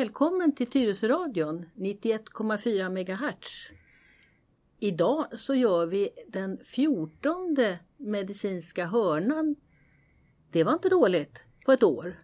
Välkommen till Tyresöradion 91,4 MHz. Idag så gör vi den 14 medicinska hörnan. Det var inte dåligt på ett år.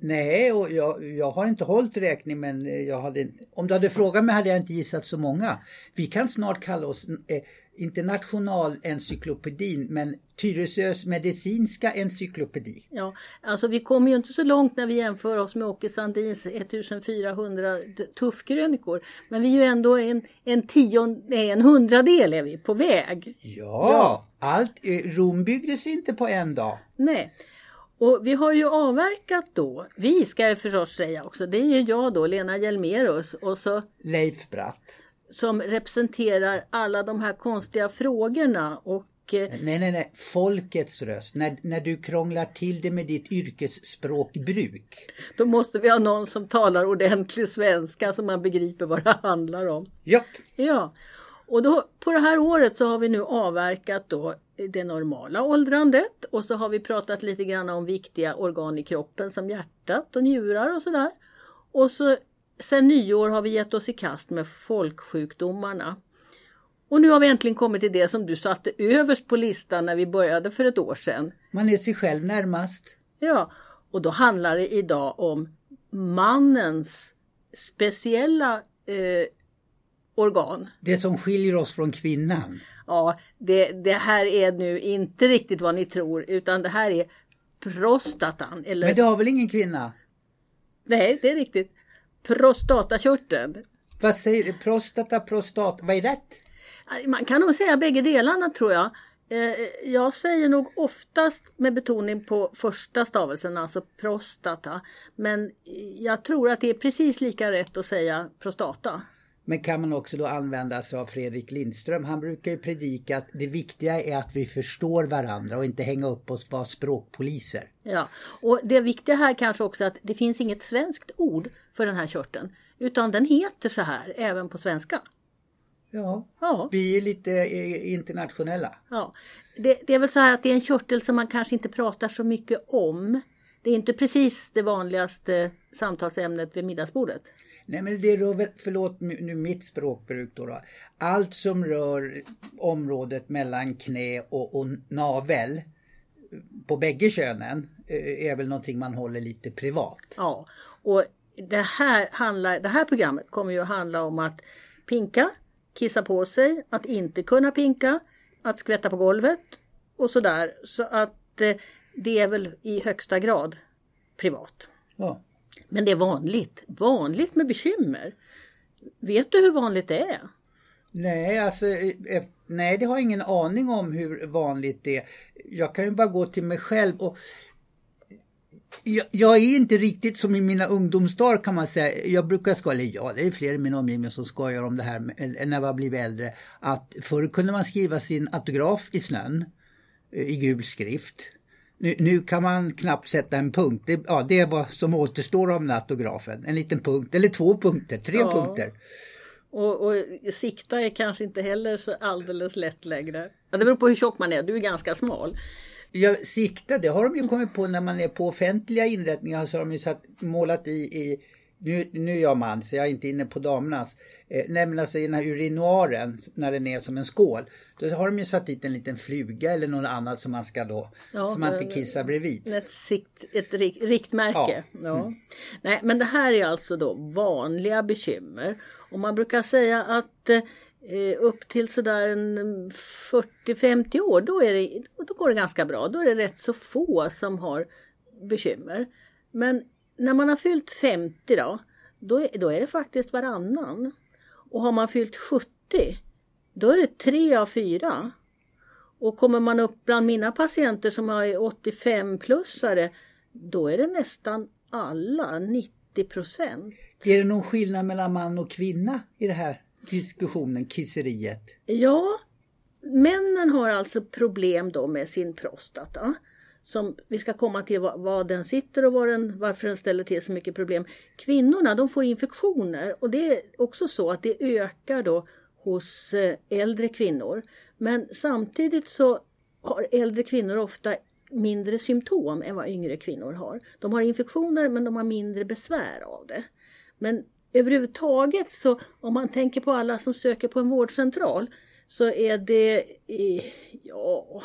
Nej, och jag, jag har inte hållit räkning men jag hade, om du hade frågat mig hade jag inte gissat så många. Vi kan snart kalla oss eh, inte nationalencyklopedin, men Tyresös medicinska encyklopedi. Ja, alltså vi kommer ju inte så långt när vi jämför oss med Åke Sandins 1400 tuffkrönikor. Men vi är ju ändå en, en, tion, nej, en hundradel är vi på väg. Ja, ja. allt, Rom byggdes inte på en dag. Nej. Och vi har ju avverkat då, vi ska jag förstås säga också, det är ju jag då, Lena Hjelmerus och så Leif Bratt som representerar alla de här konstiga frågorna och eh, Nej, nej, nej. Folkets röst. När, när du krånglar till det med ditt yrkesspråkbruk. Då måste vi ha någon som talar ordentlig svenska så man begriper vad det handlar om. Japp. Ja. Och då, på det här året så har vi nu avverkat då det normala åldrandet och så har vi pratat lite grann om viktiga organ i kroppen som hjärtat och njurar och sådär. Och så Sen nyår har vi gett oss i kast med folksjukdomarna. Och nu har vi äntligen kommit till det som du satte överst på listan när vi började för ett år sedan. Man är sig själv närmast. Ja, och då handlar det idag om mannens speciella eh, organ. Det som skiljer oss från kvinnan. Ja, det, det här är nu inte riktigt vad ni tror utan det här är prostatan. Eller... Men det har väl ingen kvinna? Nej, det är riktigt prostatakörteln. Vad säger du? Prostata, prostat, vad är rätt? Man kan nog säga bägge delarna tror jag. Eh, jag säger nog oftast med betoning på första stavelsen, alltså prostata. Men jag tror att det är precis lika rätt att säga prostata. Men kan man också då använda sig av Fredrik Lindström? Han brukar ju predika att det viktiga är att vi förstår varandra och inte hänga upp oss på språkpoliser. Ja, och det viktiga här kanske också att det finns inget svenskt ord för den här körteln. Utan den heter så här även på svenska. Ja, ja. vi är lite eh, internationella. Ja, det, det, är väl så här att det är en körtel som man kanske inte pratar så mycket om. Det är inte precis det vanligaste samtalsämnet vid middagsbordet. Nej men det rör väl, förlåt nu mitt språkbruk då, då. Allt som rör området mellan knä och, och navel på bägge könen eh, är väl någonting man håller lite privat. Ja, och det här, handlar, det här programmet kommer ju att handla om att pinka, kissa på sig, att inte kunna pinka, att skvätta på golvet och sådär. Så att eh, det är väl i högsta grad privat. Ja. Men det är vanligt, vanligt med bekymmer. Vet du hur vanligt det är? Nej, alltså, eh, nej, det har jag ingen aning om hur vanligt det är. Jag kan ju bara gå till mig själv och jag, jag, är inte riktigt som i mina ungdomsdagar kan man säga. Jag brukar skoja, eller ja, det är fler i min omgivning som skojar om det här när jag blivit äldre. Att förr kunde man skriva sin autograf i snön eh, i gul skrift. Nu, nu, kan man knappt sätta en punkt. Det, ja, det är vad som återstår av den autografen. En liten punkt, eller två punkter, tre ja. punkter. Och, och sikta är kanske inte heller så alldeles lätt längre. Ja, det beror på hur tjock man är, du är ganska smal. Ja, sikta, det har de ju kommit på när man är på offentliga inrättningar så har de ju satt, målat i, i nu, nu är jag man så jag är inte inne på damernas. Eh, nämligen alltså i den här urinoaren när den är som en skål. Då har de ju satt dit en liten fluga eller något annat som man ska då, ja, som man inte kissar bredvid. Ett, sikt, ett rik, riktmärke. Ja. ja. Mm. Nej men det här är alltså då vanliga bekymmer. Och man brukar säga att eh, Eh, upp till sådär en 40-50 år då, är det, då går det ganska bra. Då är det rätt så få som har bekymmer. Men när man har fyllt 50 då, då är, då är det faktiskt varannan. Och har man fyllt 70, då är det tre av fyra. Och kommer man upp bland mina patienter som är 85-plussare, då är det nästan alla, 90 procent. Är det någon skillnad mellan man och kvinna i det här diskussionen, kisseriet? Ja, männen har alltså problem då med sin prostata som vi ska komma till vad, vad den sitter och var den, varför den ställer till så mycket problem. Kvinnorna de får infektioner och det är också så att det ökar då hos eh, äldre kvinnor. Men samtidigt så har äldre kvinnor ofta mindre symptom än vad yngre kvinnor har. De har infektioner men de har mindre besvär av det. Men överhuvudtaget så om man tänker på alla som söker på en vårdcentral så är det, ja,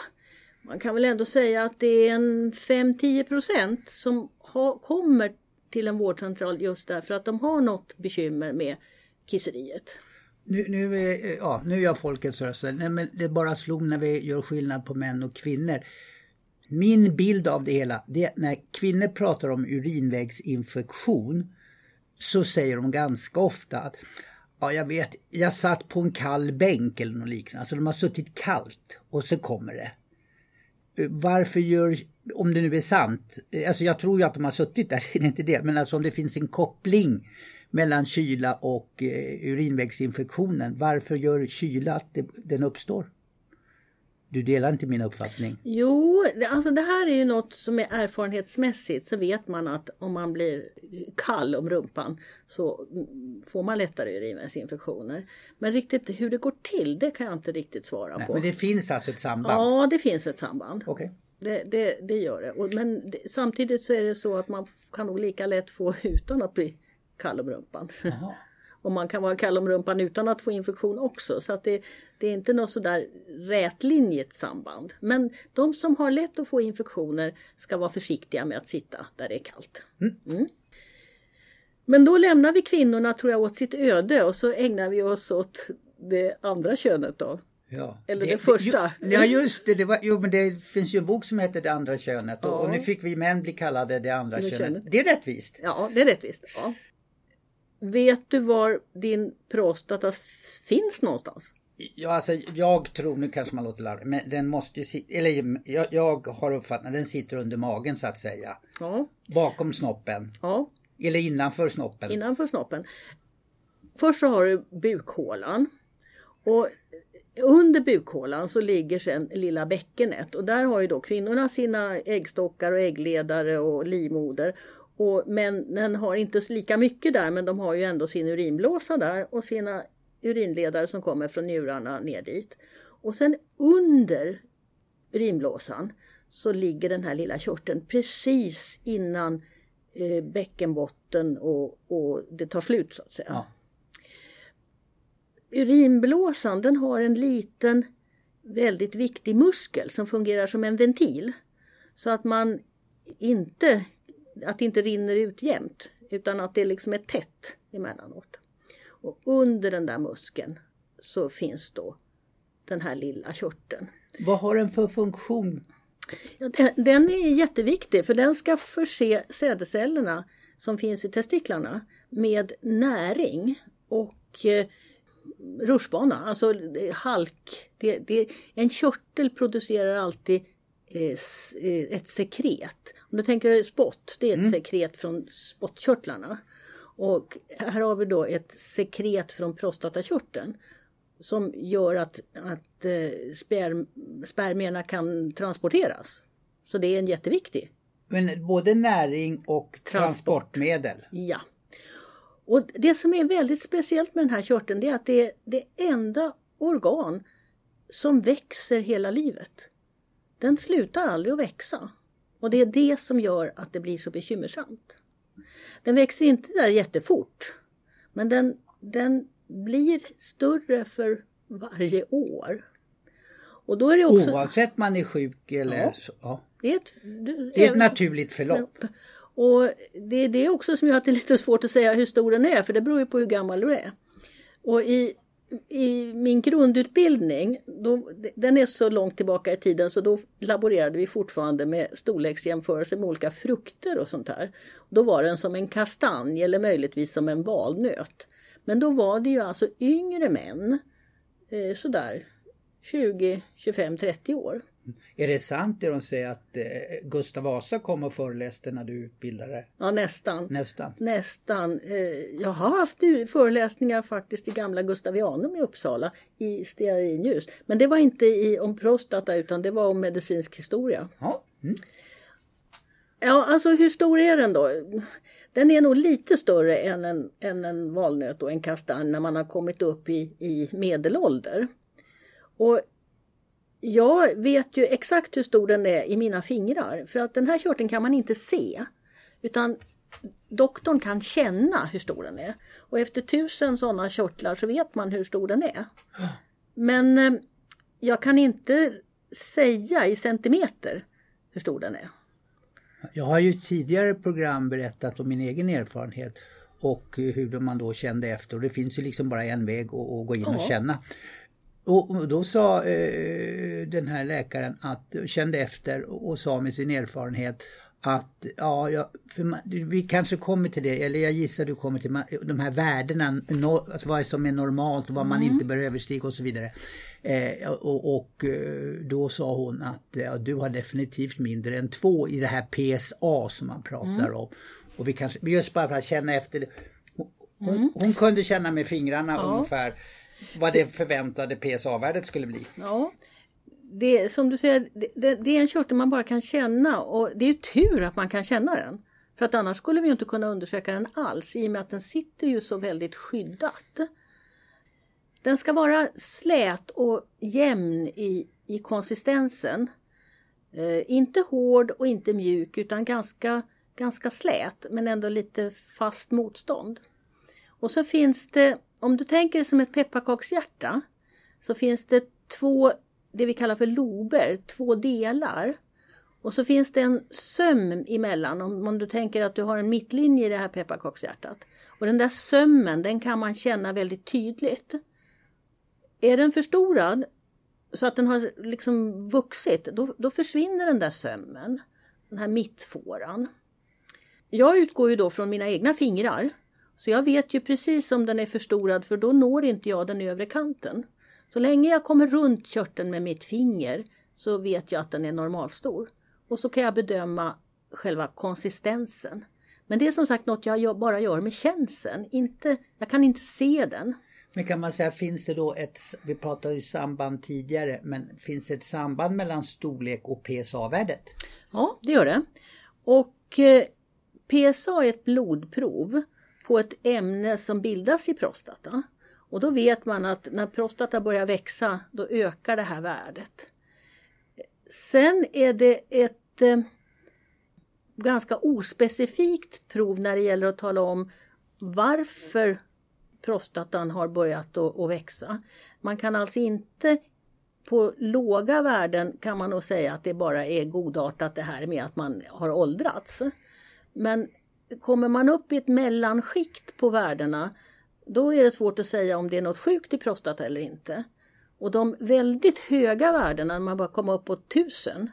man kan väl ändå säga att det är en 5-10 procent som ha, kommer till en vårdcentral just därför att de har något bekymmer med kisseriet. Nu, nu, är, ja, nu är jag folkets röst. Nej, men det bara slog när vi gör skillnad på män och kvinnor. Min bild av det hela, det är när kvinnor pratar om urinvägsinfektion så säger de ganska ofta att Ja, jag vet. Jag satt på en kall bänk eller något liknande. Alltså de har suttit kallt och så kommer det. Varför gör, om det nu är sant, alltså jag tror ju att de har suttit där, det är inte det, men alltså om det finns en koppling mellan kyla och eh, urinvägsinfektionen, varför gör kyla att det, den uppstår? Du delar inte min uppfattning? Jo, alltså det här är ju något som är erfarenhetsmässigt så vet man att om man blir kall om rumpan så får man lättare urinvägsinfektioner. Men riktigt hur det går till det kan jag inte riktigt svara Nej, på. Men det finns alltså ett samband? Ja, det finns ett samband. Okay. Det, det, det, gör det. Men det, samtidigt så är det så att man kan nog lika lätt få utan att bli kall om rumpan. Aha. Och man kan vara kall om rumpan utan att få infektion också. Så att det, det är inte något sådär rätlinjigt samband. Men de som har lätt att få infektioner ska vara försiktiga med att sitta där det är kallt. Mm. Mm. Men då lämnar vi kvinnorna tror jag åt sitt öde och så ägnar vi oss åt det andra könet då. Ja. Eller det, det första. Jo, ja just det, det var, jo men det finns ju en bok som heter Det andra könet och, ja. och nu fick vi män bli kallade det andra det könet. könet. Det är rättvist. Ja, det är rättvist. Ja. Vet du var din prostata finns någonstans? Ja, alltså jag tror, nu kanske man låter larvig, men den måste eller jag, jag har uppfattat den sitter under magen så att säga. Ja. Bakom snoppen. Ja. Eller innanför snoppen. Innanför snoppen. Först så har du bukhålan. Och under bukhålan så ligger sen lilla bäckenet och där har ju då kvinnorna sina äggstockar och äggledare och livmoder. Och männen har inte lika mycket där men de har ju ändå sin urinblåsa där och sina urinledare som kommer från njurarna ner dit. Och sen under urinblåsan så ligger den här lilla körteln precis innan eh, bäckenbotten och, och det tar slut så att säga. Ja. Urinblåsan den har en liten väldigt viktig muskel som fungerar som en ventil. Så att man inte, att det inte rinner ut jämt utan att det liksom är tätt emellanåt. Och under den där muskeln så finns då den här lilla körteln. Vad har den för funktion? Ja, den, den är jätteviktig för den ska förse sädescellerna som finns i testiklarna med näring och eh, rutschbana, alltså halk. Det, det, en körtel producerar alltid eh, eh, ett sekret. Om du tänker spott, det är ett mm. sekret från spottkörtlarna. Och här har vi då ett sekret från prostatakörteln som gör att, att eh, sperm, spermierna kan transporteras. Så det är en jätteviktig. Men både näring och Transport. transportmedel? Ja. Och det som är väldigt speciellt med den här körteln är att det är det enda organ som växer hela livet. Den slutar aldrig att växa. Och det är det som gör att det blir så bekymmersamt. Den växer inte där jättefort. Men den, den blir större för varje år. Och då är det också... Oavsett man är sjuk eller ja. så. Ja. Det är ett, det är ett naturligt förlopp. Och det är det också som gör att det är lite svårt att säga hur stor den är för det beror ju på hur gammal du är. Och i, i min grundutbildning, då, den är så långt tillbaka i tiden så då laborerade vi fortfarande med storleksjämförelser med olika frukter och sånt här. Då var den som en kastanj eller möjligtvis som en valnöt. Men då var det ju alltså yngre män, eh, sådär 20, 25, 30 år. Är det sant det de säger att eh, Gustav Vasa kom och föreläste när du utbildade? Ja nästan. Nästan. Nästan. Eh, jag har haft föreläsningar faktiskt i gamla Gustavianum i Uppsala i stearinljus. Men det var inte i, om prostata utan det var om medicinsk historia. Ja. Mm. Ja, alltså hur stor är den då? Den är nog lite större än en, än en valnöt och en kastanj när man har kommit upp i, i medelålder. Och Jag vet ju exakt hur stor den är i mina fingrar för att den här körteln kan man inte se. Utan doktorn kan känna hur stor den är. Och efter tusen sådana körtlar så vet man hur stor den är. Men eh, jag kan inte säga i centimeter hur stor den är. Jag har ju tidigare program berättat om min egen erfarenhet och hur man då kände efter. Och det finns ju liksom bara en väg att, gå in och känna. Och då sa eh, den här läkaren att kände efter och sa med sin erfarenhet att ja, jag, man, vi kanske kommer till det, eller jag gissar du kommer till de här värdena, no, alltså vad som är normalt och vad man mm. inte bör överstiga och så vidare. Eh, och, och, eh, då sa hon att ja, du har definitivt mindre än två i det här PSA som man pratar mm. om. Och vi kanske, just bara för att känna efter. Hon, mm. hon kunde känna med fingrarna ja. ungefär vad det förväntade PSA-värdet skulle bli. Ja, det, som du säger, det, det, är en körtel man bara kan känna och det är tur att man kan känna den. För att annars skulle vi inte kunna undersöka den alls i och med att den sitter ju så väldigt skyddat. Den ska vara slät och jämn i, i konsistensen. Eh, inte hård och inte mjuk utan ganska, ganska slät men ändå lite fast motstånd. Och så finns det, om du tänker som ett pepparkakshjärta, så finns det två, det vi kallar för lober, två delar. Och så finns det en söm emellan om, om du tänker att du har en mittlinje i det här pepparkakshjärtat. Och den där sömmen den kan man känna väldigt tydligt. Är den förstorad så att den har liksom vuxit, då, då försvinner den där sömmen. Den här mittfåran. Jag utgår ju då från mina egna fingrar. Så jag vet ju precis om den är förstorad för då når inte jag den övre kanten. Så länge jag kommer runt körteln med mitt finger så vet jag att den är normalstor. Och så kan jag bedöma själva konsistensen. Men det är som sagt något jag bara gör med känseln. Inte, jag kan inte se den. Men kan man säga, finns det då ett, vi pratade ju samband tidigare, men finns det ett samband mellan storlek och PSA-värdet? Ja, det gör det. Och eh, PSA är ett blodprov på ett ämne som bildas i prostata. Och då vet man att när prostata börjar växa, då ökar det här värdet. Sen är det ett eh, ganska ospecifikt prov när det gäller att tala om varför prostatan har börjat att växa. Man kan alltså inte på låga värden kan man nog säga att det bara är godartat det här med att man har åldrats. Men kommer man upp i ett mellanskikt på värdena då är det svårt att säga om det är något sjukt i prostata eller inte. Och de väldigt höga värdena, när man bara kommer upp på tusen.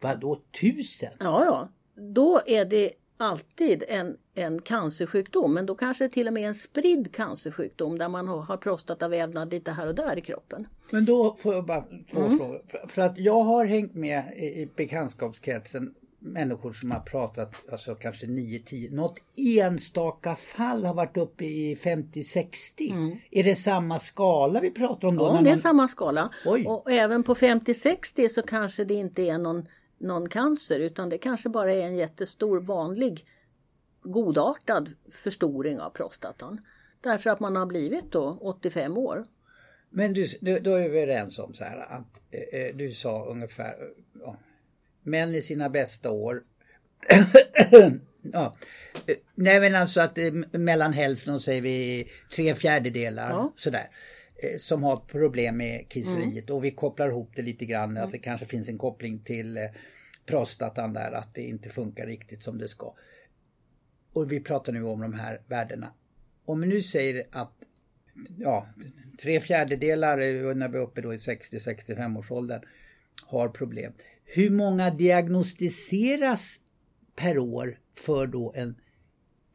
Vadå tusen? Ja, ja. Då är det alltid en, en cancersjukdom, men då kanske det till och med en spridd cancersjukdom där man har, har prostatavävnad lite här och där i kroppen. Men då får jag bara två mm. frågor. För, för, att jag har hängt med i, i bekantskapskretsen människor som har pratat, alltså kanske 9-10, något enstaka fall har varit uppe i 50-60. Mm. Är det samma skala vi pratar om då? Ja, det är någon... samma skala. Oj. Och även på 50-60 så kanske det inte är någon någon cancer utan det kanske bara är en jättestor vanlig godartad förstoring av prostatan. Därför att man har blivit då 85 år. Men du, då är vi överens om så här att eh, eh du sa ungefär ja, män i sina bästa år. ja. Eh, nej men alltså att eh, mellan hälften säger vi tre fjärdedelar ja. sådär. som har problem med kisseriet mm. och vi kopplar ihop det lite grann mm. att det kanske finns en koppling till prostatan där att det inte funkar riktigt som det ska. Och vi pratar nu om de här värdena. Om vi nu säger att ja, tre fjärdedelar när vi är uppe då i 60-65 års åldern har problem. Hur många diagnostiseras per år för då en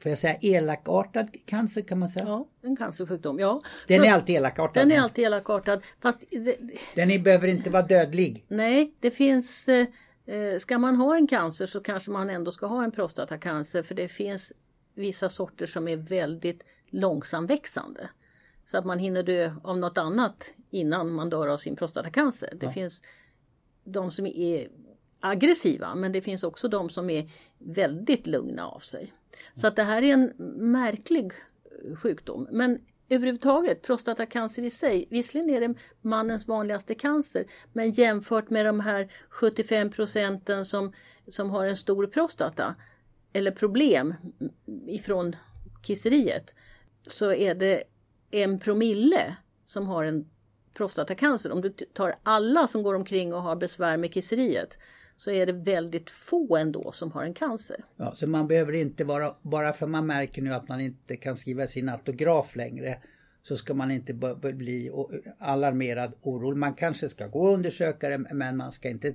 Får jag säga elakartad cancer kan man säga? Ja, en cancersjukdom. Ja. Den är alltid elakartad? Den är alltid elakartad. Fast det, den är, behöver inte vara dödlig? Nej, det finns eh, Eh, ska man ha en cancer så kanske man ändå ska ha en prostatacancer för det finns vissa sorter som är väldigt långsamväxande. Så att man hinner dö av något annat innan man dör av sin prostatacancer. Det ja. finns de som är aggressiva men det finns också de som är väldigt lugna av sig. Så att det här är en märklig eh, sjukdom. Men överhuvudtaget prostatacancer i sig, visserligen är det mannens vanligaste cancer, men jämfört med de här 75 procenten som, som har en stor prostata eller problem mm, ifrån kisseriet så är det en promille som har en prostatacancer. Om du tar alla som går omkring och har besvär med kisseriet så är det väldigt få ändå som har en cancer. Ja, så man behöver inte vara, bara för man märker nu att man inte kan skriva sin autograf längre så ska man inte bli alarmerad orolig. Man kanske ska gå och undersöka det men man ska inte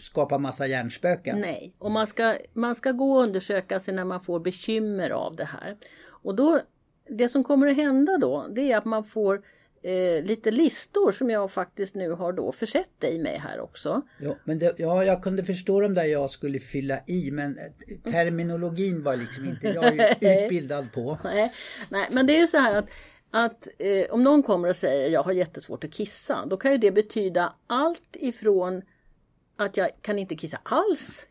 skapa massa hjärnspöken. Nej, och man ska, man ska gå och undersöka sig när man får bekymmer av det här. Och då, det som kommer att hända då det är att man får eh, lite listor som jag faktiskt nu har då försett dig med här också. Ja, men det, ja, jag kunde förstå dem där jag skulle fylla i men terminologin var liksom inte jag är utbildad på. Nej, nej, men det är ju så här att att eh, om någon kommer och säger jag har jättesvårt att kissa, då kan ju det betyda allt ifrån att jag kan inte kissa alls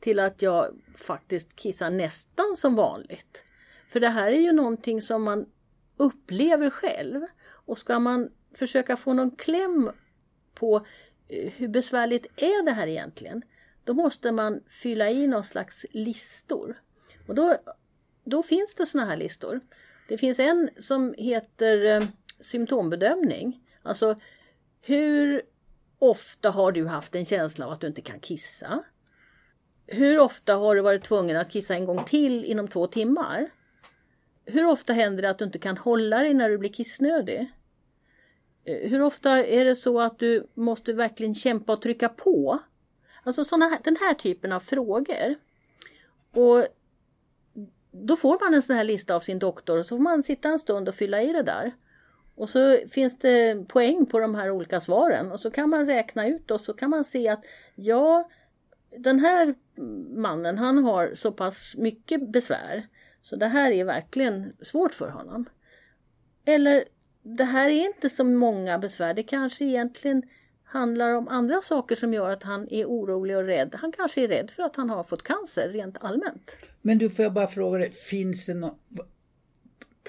till att jag faktiskt kissar nästan som vanligt. För det här är ju någonting som man upplever själv. Och ska man försöka få någon kläm på eh, hur besvärligt är det här egentligen? Då måste man fylla i någon slags listor. Och då, då finns det sådana här listor. Det finns en som heter eh, symptombedömning. Alltså hur ofta har du haft en känsla av att du inte kan kissa? Hur ofta har du varit tvungen att kissa en gång till inom två timmar? Hur ofta händer det att du inte kan hålla dig när du blir kissnödig? Eh, hur ofta är det så att du måste verkligen kämpa och trycka på? Alltså såna, den här typen av frågor. Och då får man en sån här lista av sin doktor och så får man sitta en stund och fylla i det där. Och så finns det poäng på de här olika svaren och så kan man räkna ut och så kan man se att ja, den här mannen han har så pass mycket besvär så det här är verkligen svårt för honom. Eller det här är inte så många besvär, det kanske egentligen handlar om andra saker som gör att han är orolig och rädd. Han kanske är rädd för att han har fått cancer rent allmänt. Men du, får jag bara fråga dig, finns det något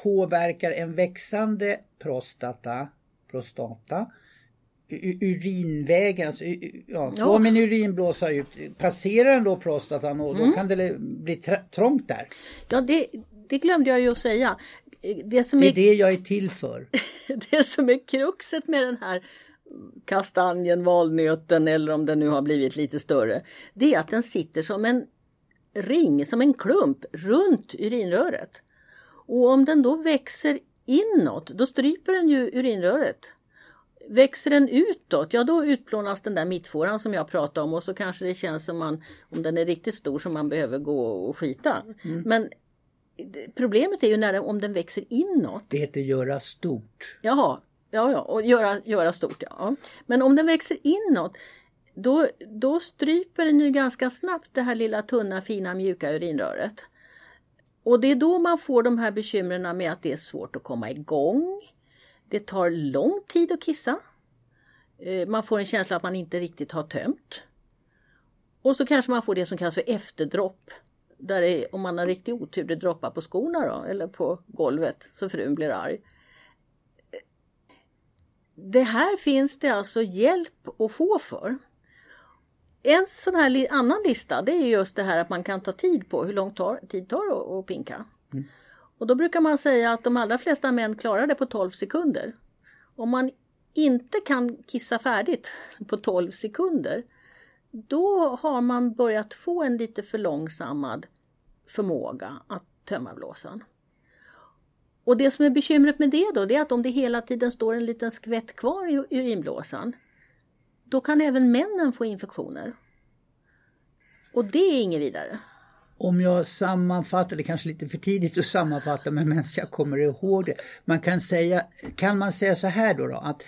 påverkar en växande prostata, prostata urinvägen, alltså, ja, ja. får min urin blåsa ut, passerar den då prostatan och mm. då kan det bli trångt där? Ja, det, det glömde jag ju att säga. Det, som det är, är det jag är till för. det som är kruxet med den här kastanjen, valnöten eller om den nu har blivit lite större. Det är att den sitter som en ring, som en klump runt urinröret. Och om den då växer inåt, då stryper den ju urinröret. Växer den utåt, ja då utplånas den där mittfåran som jag pratade om och så kanske det känns som man, om den är riktigt stor, som man behöver gå och skita. Mm. Men problemet är ju när den, om den växer inåt. Det heter göra stort. Jaha, ja ja, och göra, göra stort ja. Men om den växer inåt då, då stryper den ju ganska snabbt det här lilla tunna fina mjuka urinröret. Och det är då man får de här bekymren med att det är svårt att komma igång. Det tar lång tid att kissa. Eh, man får en känsla att man inte riktigt har tömt. Och så kanske man får det som kallas för efterdropp. Där det, om man har riktig otur det droppar på skorna då, eller på golvet så frun blir arg. Det här finns det alltså hjälp att få för. En sån här annan lista det är just det här att man kan ta tid på hur lång tar, tid tar det att pinka. Mm. Och då brukar man säga att de allra flesta män klarar det på 12 sekunder. Om man inte kan kissa färdigt på 12 sekunder då har man börjat få en lite förlångsammad förmåga att tömma blåsan. Och det som är bekymret med det då, det är att om det hela tiden står en liten skvätt kvar i urinblåsan då kan även männen få infektioner. Och det är inget vidare. Om jag sammanfattar, det kanske är lite för tidigt att sammanfatta men medan jag kommer ihåg det. Man kan, säga, kan man säga så här då, då att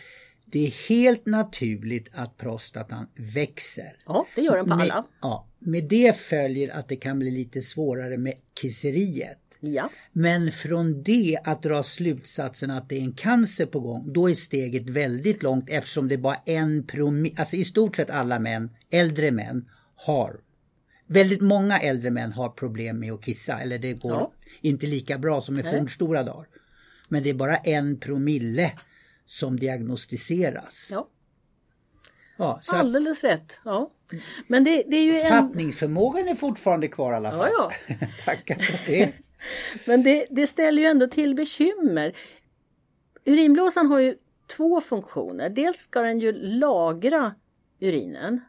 det är helt naturligt att prostatan växer. Ja, det gör den på med, alla. Ja, med det följer att det kan bli lite svårare med kisseriet. Ja. Men från det att dra slutsatsen att det är en cancer på gång, då är steget väldigt långt eftersom det bara en promille, alltså i stort sett alla män, äldre män, har. Väldigt många äldre män har problem med att kissa eller det går ja. inte lika bra som i fornstora dagar. Men det är bara en promille som diagnostiseras. Ja. Ja, så Alldeles rätt. Ja. Men det, det är ju en... fattningsförmågan är fortfarande kvar i alla fall. Ja, Tackar för det. Men det, det ställer ju ändå till bekymmer. Urinblåsan har ju två funktioner. Dels ska den ju lagra urinen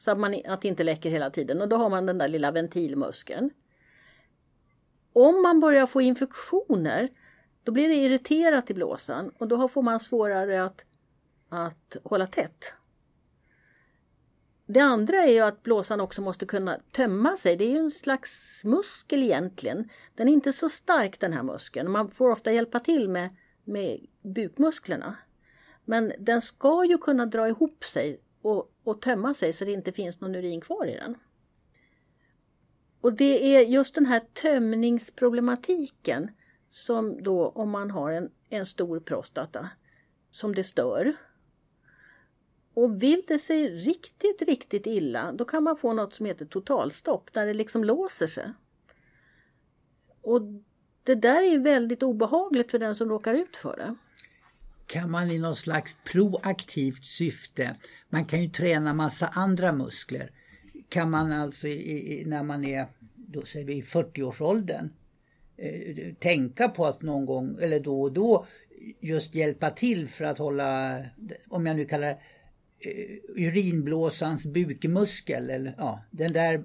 så att, man, att det inte läcker hela tiden och då har man den där lilla ventilmuskeln. Om man börjar få infektioner då blir det irriterat i blåsan och då får man svårare att, att hålla tätt. Det andra är ju att blåsan också måste kunna tömma sig. Det är ju en slags muskel egentligen. Den är inte så stark den här muskeln. Man får ofta hjälpa till med, med bukmusklerna. Men den ska ju kunna dra ihop sig och, och tömma sig så det inte finns någon urin kvar i den. Och det är just den här tömningsproblematiken som då om man har en, en stor prostata som det stör. Och vill det sig riktigt, riktigt illa då kan man få något som heter totalstopp där det liksom låser sig. Och det där är väldigt obehagligt för den som råkar ut för det. Kan man i någon slags proaktivt syfte, man kan ju träna massa andra muskler, kan man alltså i, i, när man är då säger vi i 40-årsåldern eh, tänka på att någon gång eller då och då just hjälpa till för att hålla, om jag nu kallar det eh, urinblåsans bukmuskel eller ja, den där ja.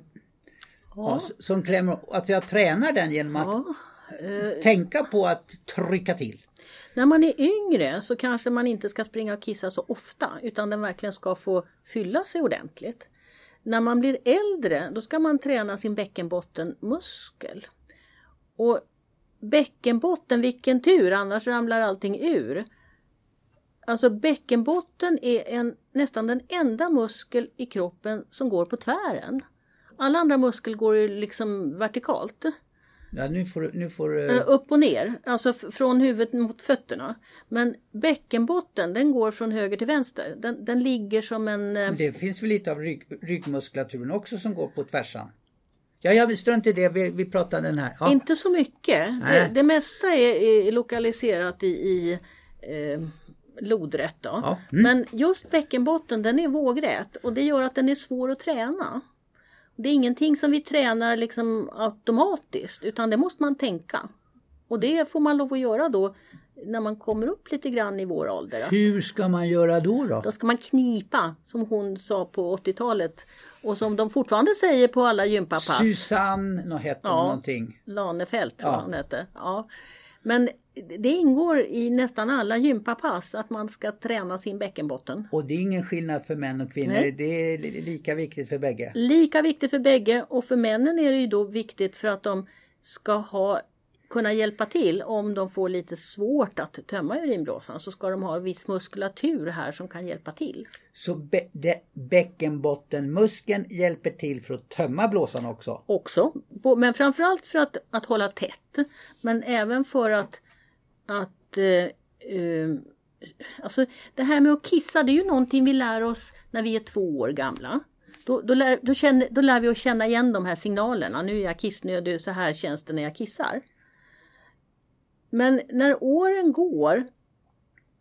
Ja, som klämmer, att jag tränar den genom att ja. eh, tänka på att trycka till. När man är yngre så kanske man inte ska springa och kissa så ofta utan den verkligen ska få fylla sig ordentligt. När man blir äldre då ska man träna sin bäckenbottenmuskel. Och bäckenbotten, vilken tur, annars ramlar allting ur. Alltså bäckenbotten är en, nästan den enda muskel i kroppen som går på tvären. Alla andra muskler går ju liksom vertikalt. Ja, nu får, nu får, uh... Upp och ner, alltså från huvudet mot fötterna. Men bäckenbotten den går från höger till vänster. Den, den ligger som en... Uh... Det finns väl lite av rygg, ryggmuskulaturen också som går på tvärsan? Ja, jag strunt i det, vi, vi pratar den här. Ja. Inte så mycket. Det, det, mesta är, är lokaliserat i, i eh, lodrätt. Då. Ja. Mm. Men just bäckenbotten den är vågrät och det gör att den är svår att träna. Det är ingenting som vi tränar liksom automatiskt utan det måste man tänka. Och det får man lov att göra då när man kommer upp lite grann i vår ålder. Hur ska man göra då? Då, då ska man knipa som hon sa på 80-talet och som de fortfarande säger på alla gympapass. Susanne, nå hette ja, någonting. Lanefelt tror ja. hon hette. Ja. Men det ingår i nästan alla gympapass att man ska träna sin bäckenbotten. Och det är ingen skillnad för män och kvinnor, Nej. det är lika viktigt för bägge? Lika viktigt för bägge och för männen är det ju då viktigt för att de ska ha kunna hjälpa till om de får lite svårt att tömma urinblåsan så ska de ha viss muskulatur här som kan hjälpa till. Så bä bäckenbottenmuskeln hjälper till för att tömma blåsan också? Också, men framförallt för att, att hålla tätt. Men även för att, att eh, eh, alltså det här med att kissa det är ju någonting vi lär oss när vi är två år gamla. Då, då, lär, då, känner, då lär vi oss känna igen de här signalerna. Nu är jag kissnödig, så här känns det när jag kissar. Men när åren går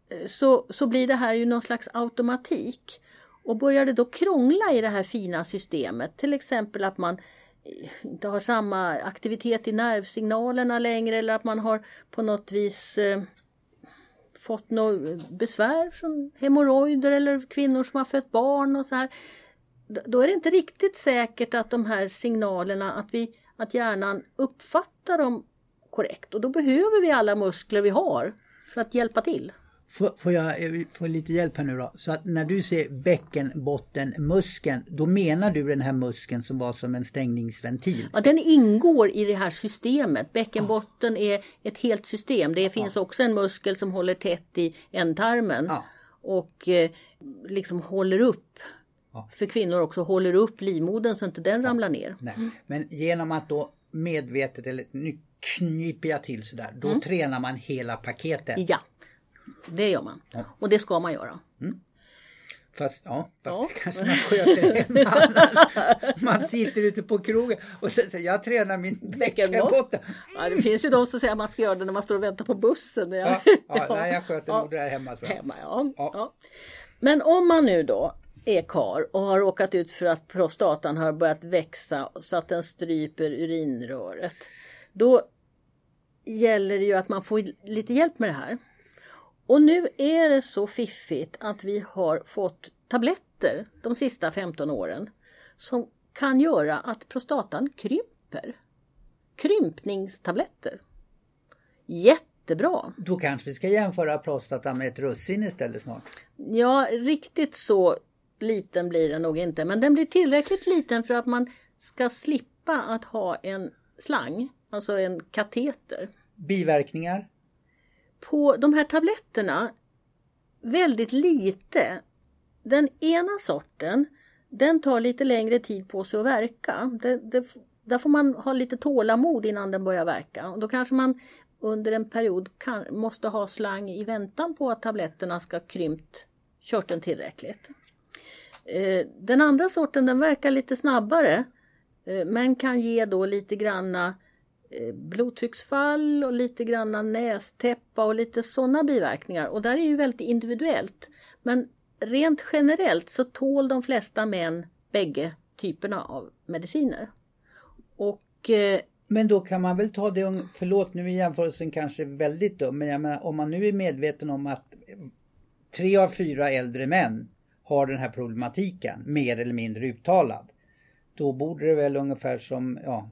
eh, så, så blir det här ju någon slags automatik. Och börjar det då krångla i det här fina systemet, till exempel att man eh, inte har samma aktivitet i nervsignalerna längre eller att man har på något vis eh, fått något besvär från hemorrojder eller kvinnor som har fött barn och så här. Då är det inte riktigt säkert att de här signalerna, att, vi, att hjärnan uppfattar dem korrekt och då behöver vi alla muskler vi har för att hjälpa till. Får, får jag eh, få lite hjälp här nu då? Så att när du säger bäckenbottenmuskeln, då menar du den här muskeln som var som en stängningsventil? Ja, den ingår i det här systemet. Bäckenbotten ja. är ett helt system. Det finns ja. också en muskel som håller tätt i ändtarmen ja. och eh, liksom håller upp för kvinnor också håller upp livmodern så inte den ramlar ner. Nej. Men genom att då medvetet eller kniper jag till sådär. Då mm. tränar man hela paketet. Ja, det gör man. Ja. Och det ska man göra. Mm. Fast, ja, fast ja. kanske man sköter hemma annars. Man sitter ute på krogen och säger jag tränar min bäckenbotten. Ja, det finns ju de som säger att man ska göra det när man står och väntar på bussen. Ja, ja, ja. Nej, jag sköter ja. nog det här hemma. Tror jag. hemma ja. Ja. Men om man nu då är kar och har råkat ut för att prostatan har börjat växa så att den stryper urinröret. Då gäller det ju att man får lite hjälp med det här. Och nu är det så fiffigt att vi har fått tabletter de sista 15 åren som kan göra att prostatan krymper. Krympningstabletter. Jättebra! Då kanske vi ska jämföra prostatan med ett russin istället snart? Ja, riktigt så liten blir den nog inte, men den blir tillräckligt liten för att man ska slippa att ha en slang, alltså en kateter. Biverkningar? På de här tabletterna, väldigt lite. Den ena sorten, den tar lite längre tid på sig att verka. Det, det, där får man ha lite tålamod innan den börjar verka. Och då kanske man under en period kan, måste ha slang i väntan på att tabletterna ska krympt körteln tillräckligt. Eh, den andra sorten den verkar lite snabbare eh, men kan ge då lite granna eh, Eh, blodtrycksfall och lite granna nästäppa och lite sådana biverkningar och där är ju väldigt individuellt. Men rent generellt så tål de flesta män bägge typerna av mediciner. Och eh, men då kan man väl ta det, förlåt nu är jämförelsen kanske väldigt dum, men jag menar om man nu är medveten om att tre av fyra äldre män har den här problematiken mer eller mindre uttalad. Då borde det väl ungefär som ja,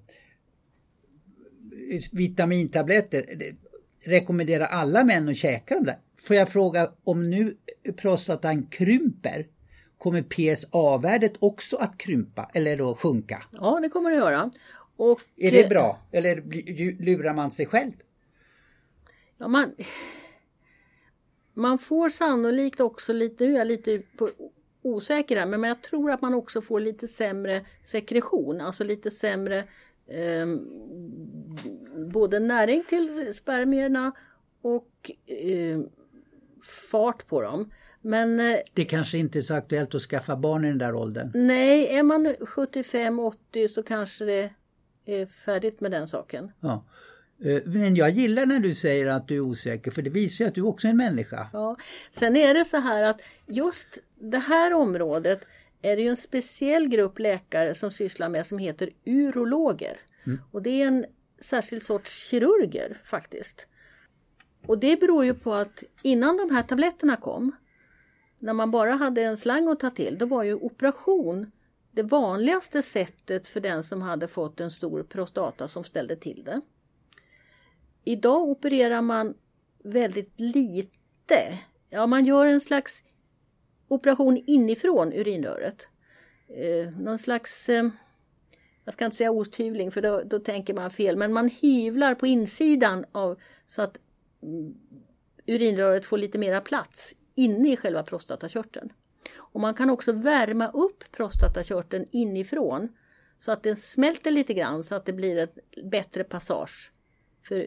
vitamintabletter rekommendera alla män att käka dem där. Får jag fråga om nu prostatan krymper kommer PSA-värdet också att krympa eller då sjunka? Ja, det kommer det göra. Och, är det bra eller lurar man sig själv? Ja, man, man får sannolikt också lite, nu är jag lite på, osäker här, men jag tror att man också får lite sämre sekretion, alltså lite sämre eh, både näring till spermierna och eh, fart på dem. Men, eh, det kanske inte är så aktuellt att skaffa barn i den där åldern? Nej, är man 75-80 så kanske det är färdigt med den saken. Ja. Eh, men jag gillar när du säger att du är osäker för det visar att du också är en människa. Ja. Sen är det så här att just det här området är det ju en speciell grupp läkare som sysslar med som heter urologer. Mm. Och det är en särskild sorts kirurger faktiskt. Och det beror ju på att innan de här tabletterna kom, när man bara hade en slang att ta till, då var ju operation det vanligaste sättet för den som hade fått en stor prostata som ställde till det. Idag opererar man väldigt lite. Ja, man gör en slags operation inifrån urinröret. Eh, någon slags, eh, jag ska inte säga osthyvling för då, då, tänker man fel, men man hyvlar på insidan av så att mm, urinröret får lite mera plats inne i själva prostatakörteln. Och man kan också värma upp prostatakörteln inifrån så att den smälter lite grann så att det blir ett bättre passage för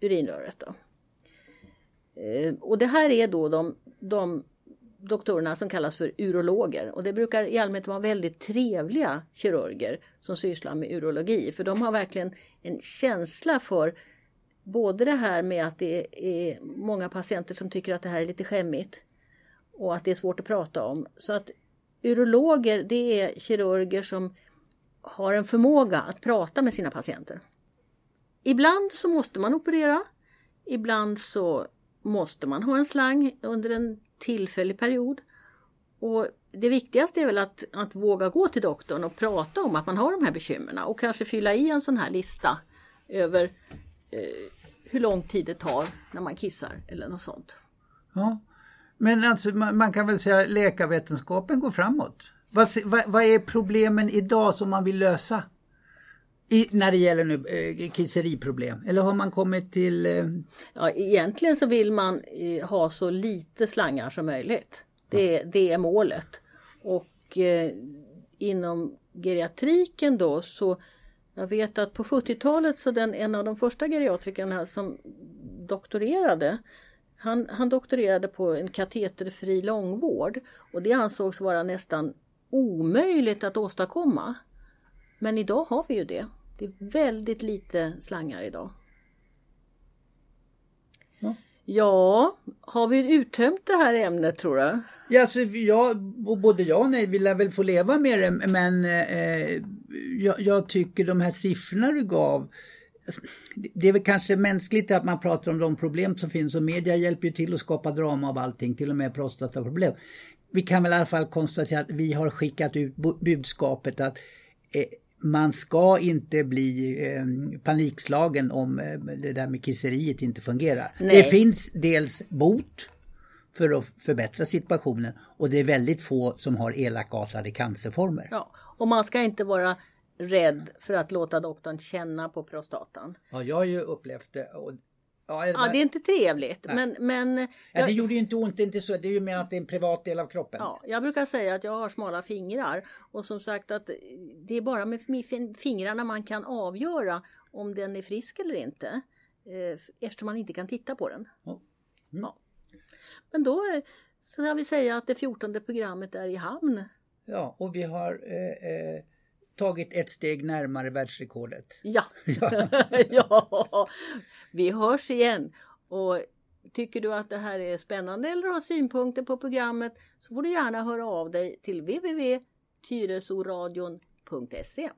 urinröret. Då. Eh, och det här är då de, de doktorerna som kallas för urologer och det brukar i allmänhet vara väldigt trevliga kirurger som sysslar med urologi för de har verkligen en känsla för både det här med att det är många patienter som tycker att det här är lite skämmigt och att det är svårt att prata om. Så att urologer det är kirurger som har en förmåga att prata med sina patienter. Ibland så måste man operera. Ibland så måste man ha en slang under en tillfällig period. Och det viktigaste är väl att, att våga gå till doktorn och prata om att man har de här bekymren och kanske fylla i en sån här lista över eh, hur lång tid det tar när man kissar eller något sånt. Ja, men alltså man, man kan väl säga att läkarvetenskapen går framåt. Vad, vad, vad, är problemen idag som man vill lösa? I, när det gäller nu eh, kisseriproblem? Eller har man kommit till... Eh... Ja, egentligen så vill man eh, ha så lite slangar som möjligt. Det, ja. det är målet. Och eh, inom geriatriken då så jag vet att på 70-talet så den en av de första geriatrikerna som doktorerade Han, han doktorerade på en kateterfri långvård och det ansågs vara nästan omöjligt att åstadkomma. Men idag har vi ju det. Det är väldigt lite slangar idag. Ja. Ja, har vi uttömt det här ämnet tror du? Ja, alltså, jag, både jag och nej vill väl få leva med det men eh, jag, jag, tycker de här siffrorna du gav det är väl kanske mänskligt att man pratar om de problem som finns och media hjälper ju till att skapa drama av allting, till och med prostataproblem. Vi kan väl i alla fall konstatera att vi har skickat ut budskapet att eh, man ska inte bli eh, panikslagen om eh, det där med kisseriet inte fungerar. Nej. Det finns dels bot för att förbättra situationen och det är väldigt få som har elakartade cancerformer. Ja, och man ska inte vara rädd för att låta doktorn känna på prostatan. Ja, jag har ju upplevt det. Och, ja, ja, det är inte trevligt. Men, men, ja, det gjorde ju inte ont, inte så. Det är ju mer att det är en privat del av kroppen. Ja, jag brukar säga att jag har smala fingrar och som sagt att det är bara med fingrarna man kan avgöra om den är frisk eller inte. Eh, eftersom man inte kan titta på den. Ja. Mm. Ja. Men då så kan vi säga att det fjortonde programmet är i hamn. Ja, och vi har eh, eh, tagit ett steg närmare världsrekordet. Ja. ja, vi hörs igen. Och tycker du att det här är spännande eller har synpunkter på programmet så får du gärna höra av dig till www.tyresoradion.se